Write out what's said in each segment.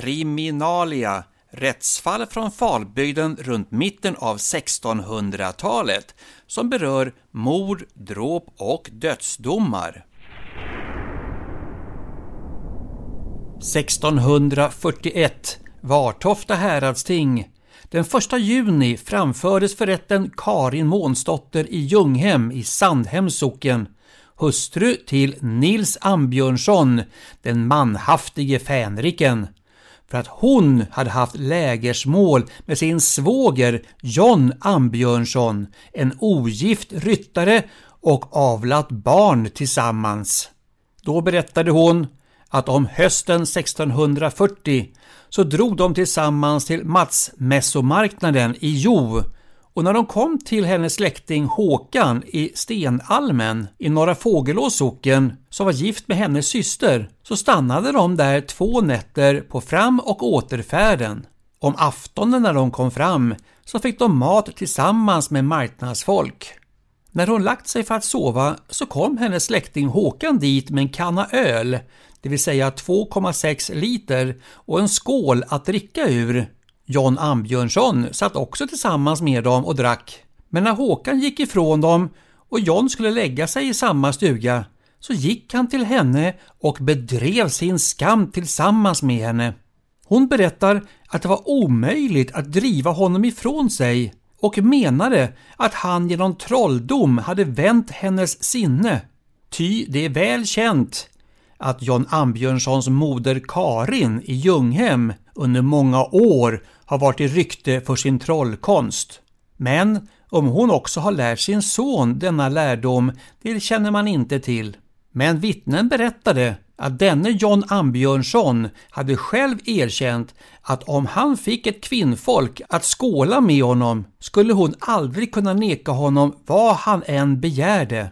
Kriminalia Rättsfall från Falbygden runt mitten av 1600-talet som berör mord, dråp och dödsdomar. 1641 Vartofta häradsting. Den 1 juni framfördes för rätten Karin Månsdotter i Ljunghem i Sandhems socken, hustru till Nils Ambjörnsson, den manhaftige fänriken, för att hon hade haft lägersmål med sin svåger John Ambjörnsson, en ogift ryttare och avlat barn tillsammans. Då berättade hon att om hösten 1640 så drog de tillsammans till Matsmässomarknaden i Jo och när de kom till hennes släkting Håkan i Stenalmen i Norra Fågelås socken som var gift med hennes syster så stannade de där två nätter på fram och återfärden. Om aftonen när de kom fram så fick de mat tillsammans med marknadsfolk. När hon lagt sig för att sova så kom hennes släkting Håkan dit med en kanna öl det vill säga 2,6 liter och en skål att dricka ur. John Ambjörnsson satt också tillsammans med dem och drack. Men när Håkan gick ifrån dem och John skulle lägga sig i samma stuga så gick han till henne och bedrev sin skam tillsammans med henne. Hon berättar att det var omöjligt att driva honom ifrån sig och menade att han genom trolldom hade vänt hennes sinne. Ty det är väl känt att John Ambjörnssons moder Karin i Ljunghem under många år har varit i rykte för sin trollkonst. Men om hon också har lärt sin son denna lärdom, det känner man inte till. Men vittnen berättade att denne John Ambjörnsson hade själv erkänt att om han fick ett kvinnfolk att skåla med honom skulle hon aldrig kunna neka honom vad han än begärde.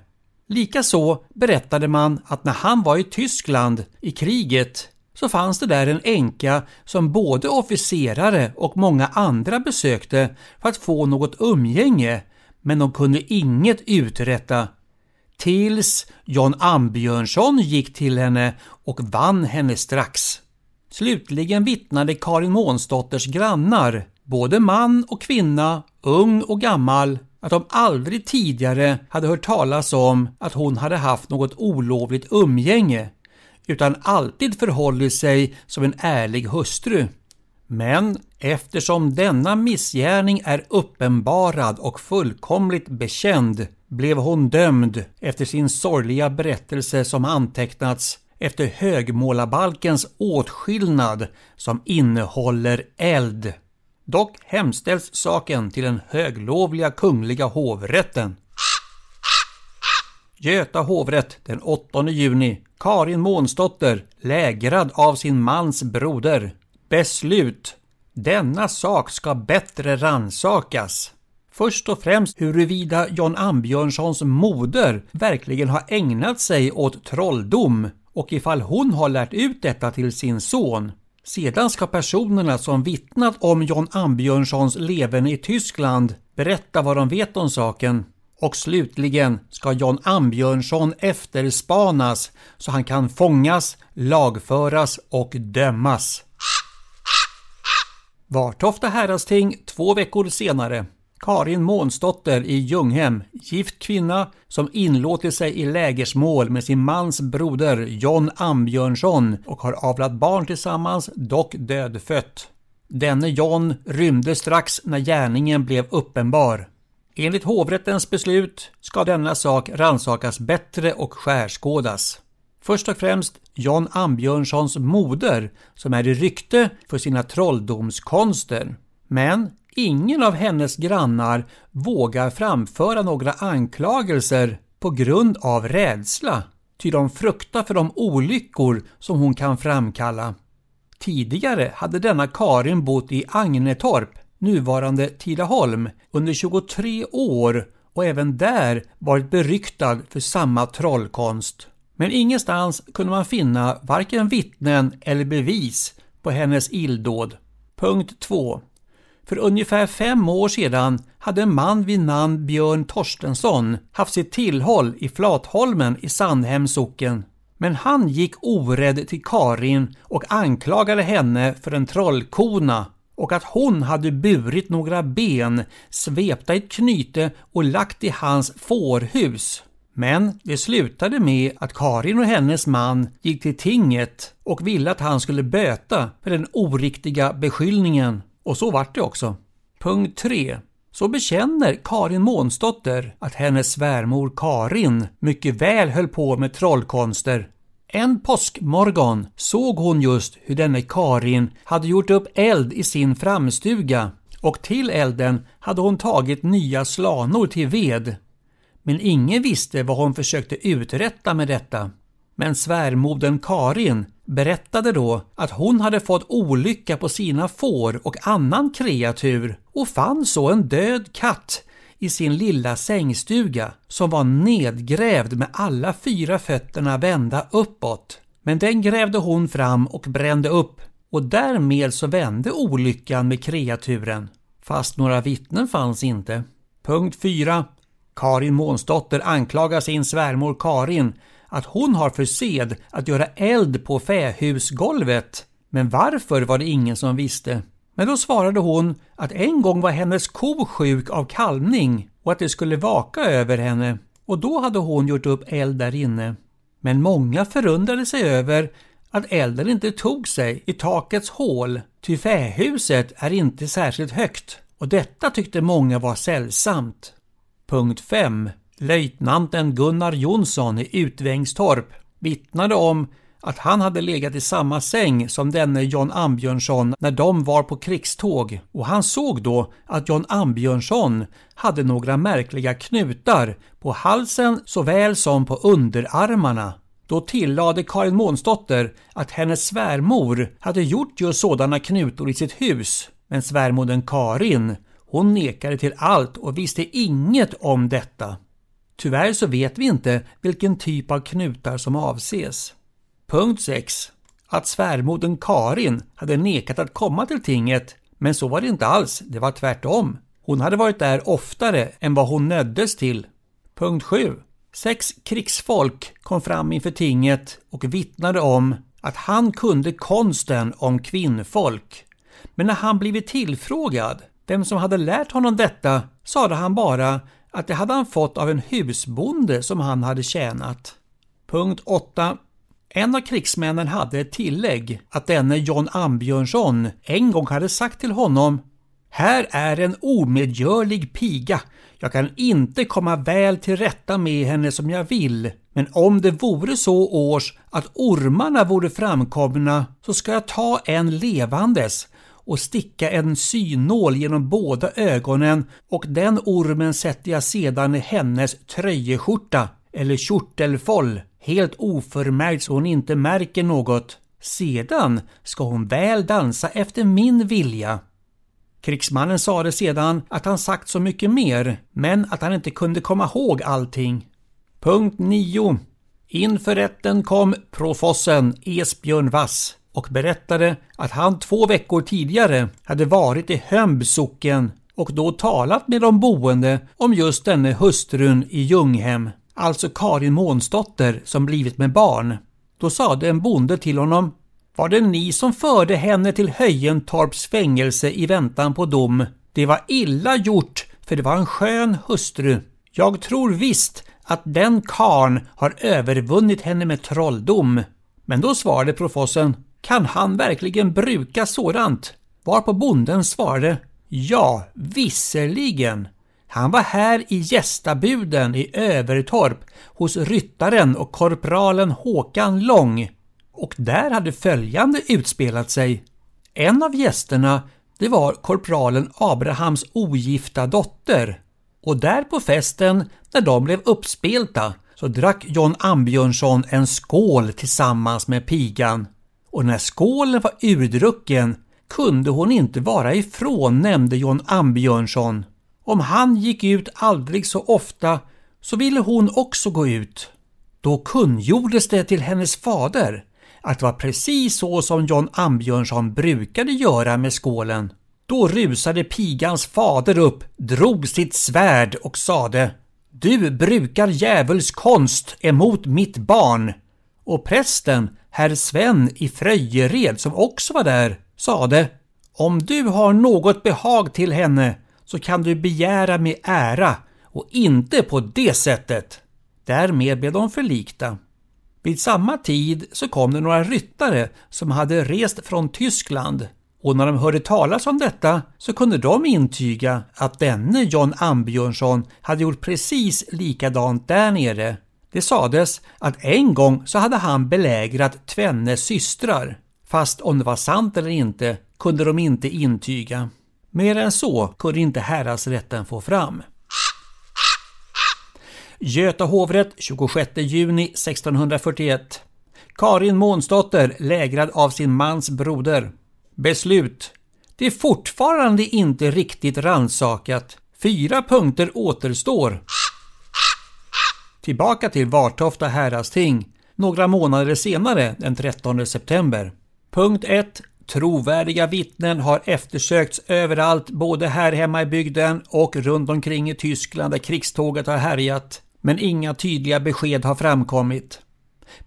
Likaså berättade man att när han var i Tyskland i kriget så fanns det där en änka som både officerare och många andra besökte för att få något umgänge, men de kunde inget uträtta. Tills John Ambjörnsson gick till henne och vann henne strax. Slutligen vittnade Karin Månsdotters grannar, både man och kvinna, ung och gammal, att de aldrig tidigare hade hört talas om att hon hade haft något olovligt umgänge utan alltid förhållit sig som en ärlig hustru. Men eftersom denna missgärning är uppenbarad och fullkomligt bekänd blev hon dömd efter sin sorgliga berättelse som antecknats efter högmålarbalkens åtskillnad som innehåller eld. Dock hemställs saken till den höglovliga kungliga hovrätten. Göta hovrätt den 8 juni. Karin Månsdotter lägrad av sin mans broder. Beslut. Denna sak ska bättre ransakas. Först och främst huruvida John Ambjörnssons moder verkligen har ägnat sig åt trolldom och ifall hon har lärt ut detta till sin son. Sedan ska personerna som vittnat om John Ambjörnssons leven i Tyskland berätta vad de vet om saken. Och slutligen ska John Ambjörnsson efterspanas så han kan fångas, lagföras och dömas. Vartofta häradsting två veckor senare. Karin Månsdotter i Ljunghem, gift kvinna som inlåtit sig i lägersmål med sin mans broder John Ambjörnsson och har avlat barn tillsammans, dock dödfött. Denne John rymde strax när gärningen blev uppenbar. Enligt hovrättens beslut ska denna sak ransakas bättre och skärskådas. Först och främst John Ambjörnssons moder som är i rykte för sina trolldomskonster. Men ingen av hennes grannar vågar framföra några anklagelser på grund av rädsla. ty de fruktar för de olyckor som hon kan framkalla. Tidigare hade denna Karin bott i Agnetorp, nuvarande Tidaholm, under 23 år och även där varit beryktad för samma trollkonst. Men ingenstans kunde man finna varken vittnen eller bevis på hennes illdåd. Punkt 2. För ungefär fem år sedan hade en man vid namn Björn Torstensson haft sitt tillhåll i Flatholmen i Sandhems socken. Men han gick orädd till Karin och anklagade henne för en trollkona och att hon hade burit några ben svepta i ett knyte och lagt i hans fårhus. Men det slutade med att Karin och hennes man gick till tinget och ville att han skulle böta för den oriktiga beskyllningen. Och så vart det också. Punkt 3. Så bekänner Karin Månsdotter att hennes svärmor Karin mycket väl höll på med trollkonster. En påskmorgon såg hon just hur denne Karin hade gjort upp eld i sin framstuga och till elden hade hon tagit nya slanor till ved. Men ingen visste vad hon försökte uträtta med detta. Men svärmodern Karin berättade då att hon hade fått olycka på sina får och annan kreatur och fann så en död katt i sin lilla sängstuga som var nedgrävd med alla fyra fötterna vända uppåt. Men den grävde hon fram och brände upp och därmed så vände olyckan med kreaturen. Fast några vittnen fanns inte. Punkt 4. Karin Månsdotter anklagar sin svärmor Karin att hon har för sed att göra eld på fähusgolvet. Men varför var det ingen som visste. Men då svarade hon att en gång var hennes ko sjuk av kalvning och att det skulle vaka över henne och då hade hon gjort upp eld där inne. Men många förundrade sig över att elden inte tog sig i takets hål, ty fähuset är inte särskilt högt och detta tyckte många var sällsamt. Punkt 5. Löjtnanten Gunnar Jonsson i Utvängstorp vittnade om att han hade legat i samma säng som denne John Ambjörnsson när de var på krigståg och han såg då att John Ambjörnsson hade några märkliga knutar på halsen såväl som på underarmarna. Då tillade Karin Månsdotter att hennes svärmor hade gjort just sådana knutor i sitt hus men svärmodern Karin hon nekade till allt och visste inget om detta. Tyvärr så vet vi inte vilken typ av knutar som avses. Punkt 6. Att svärmodern Karin hade nekat att komma till tinget, men så var det inte alls, det var tvärtom. Hon hade varit där oftare än vad hon nöddes till. Punkt 7. Sex krigsfolk kom fram inför tinget och vittnade om att han kunde konsten om kvinnfolk. Men när han blivit tillfrågad vem som hade lärt honom detta sade han bara att det hade han fått av en husbonde som han hade tjänat. Punkt 8. En av krigsmännen hade ett tillägg att denne John Ambjörnsson en gång hade sagt till honom Här är en omedgörlig piga. Jag kan inte komma väl till rätta med henne som jag vill. Men om det vore så års att ormarna vore framkomna så ska jag ta en levandes och sticka en synål genom båda ögonen och den ormen sätter jag sedan i hennes tröjeskjorta eller kjortelfoll helt oförmärkt så hon inte märker något. Sedan ska hon väl dansa efter min vilja. Krigsmannen sade sedan att han sagt så mycket mer, men att han inte kunde komma ihåg allting. Punkt 9. Inför rätten kom profossen Esbjörn Vass och berättade att han två veckor tidigare hade varit i Hömb socken och då talat med de boende om just denne hustrun i Ljunghem, alltså Karin Månsdotter som blivit med barn. Då sade en bonde till honom Var det ni som förde henne till Höjentorps fängelse i väntan på dom? Det var illa gjort, för det var en skön hustru. Jag tror visst att den karn har övervunnit henne med trolldom. Men då svarade profossen kan han verkligen bruka sådant? Varpå bonden svarade Ja, visserligen. Han var här i gästabuden i Övertorp hos ryttaren och korpralen Håkan Lång och där hade följande utspelat sig. En av gästerna det var korpralen Abrahams ogifta dotter och där på festen när de blev uppspelta så drack John Ambjörnsson en skål tillsammans med pigan. Och när skålen var urdrucken kunde hon inte vara ifrån, nämnde John Ambjörnsson. Om han gick ut aldrig så ofta så ville hon också gå ut. Då kungjordes det till hennes fader att det var precis så som John Ambjörnsson brukade göra med skålen. Då rusade pigans fader upp, drog sitt svärd och sade Du brukar djävuls konst emot mitt barn. Och prästen, herr Sven i Fröjered som också var där, sade Om du har något behag till henne så kan du begära med ära och inte på det sättet. Därmed blev de förlikta. Vid samma tid så kom det några ryttare som hade rest från Tyskland och när de hörde talas om detta så kunde de intyga att denne John Ambjörnsson hade gjort precis likadant där nere. Det sades att en gång så hade han belägrat tvenne systrar. Fast om det var sant eller inte kunde de inte intyga. Mer än så kunde inte häradsrätten få fram. Göta hovrätt 26 juni 1641. Karin Månsdotter lägrad av sin mans broder. Beslut. Det är fortfarande inte riktigt ransakat. Fyra punkter återstår. Tillbaka till Vartofta häradsting några månader senare, den 13 september. Punkt 1. Trovärdiga vittnen har eftersökts överallt, både här hemma i bygden och runt omkring i Tyskland där krigståget har härjat. Men inga tydliga besked har framkommit.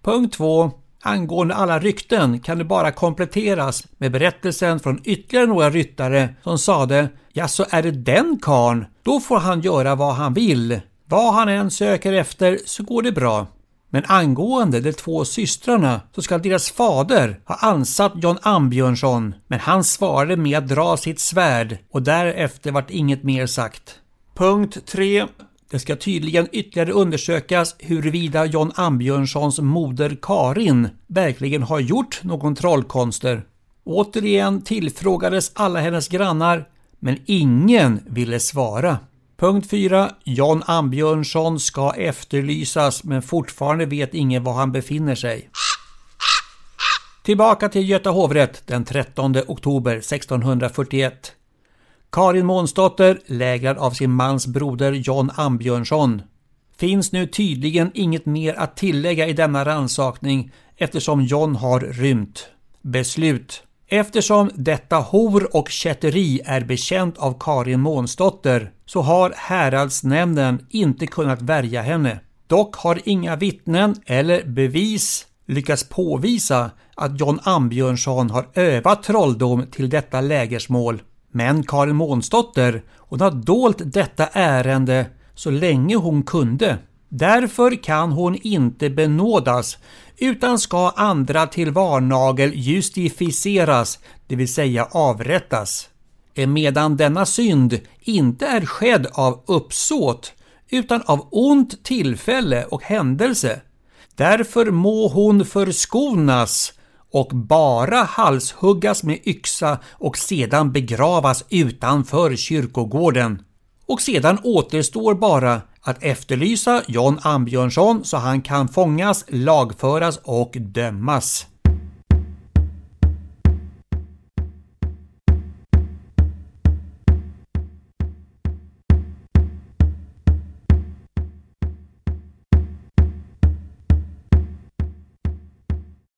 Punkt 2. Angående alla rykten kan det bara kompletteras med berättelsen från ytterligare några ryttare som sade Ja, så är det den karn, då får han göra vad han vill. Vad han än söker efter så går det bra. Men angående de två systrarna så ska deras fader ha ansatt John Ambjörnsson, men han svarade med att dra sitt svärd och därefter vart inget mer sagt. Punkt 3. Det ska tydligen ytterligare undersökas huruvida John Ambjörnssons moder Karin verkligen har gjort någon trollkonster. Återigen tillfrågades alla hennes grannar, men ingen ville svara. Punkt 4. John Ambjörnsson ska efterlysas men fortfarande vet ingen var han befinner sig. Tillbaka till Göta hovrätt den 13 oktober 1641. Karin Månsdotter, lägrad av sin mans broder John Ambjörnsson. Finns nu tydligen inget mer att tillägga i denna ransakning eftersom John har rymt. Beslut. Eftersom detta hor och kätteri är bekänt av Karin Månsdotter så har häradsnämnden inte kunnat värja henne. Dock har inga vittnen eller bevis lyckats påvisa att John Ambjörnsson har övat trolldom till detta lägersmål. Men Karin Månsdotter, hon har dolt detta ärende så länge hon kunde. Därför kan hon inte benådas utan ska andra till varnagel justificeras, det vill säga avrättas. Eh, medan denna synd inte är skedd av uppsåt utan av ont tillfälle och händelse. Därför må hon förskonas och bara halshuggas med yxa och sedan begravas utanför kyrkogården. Och sedan återstår bara att efterlysa John Ambjörnsson så han kan fångas, lagföras och dömas.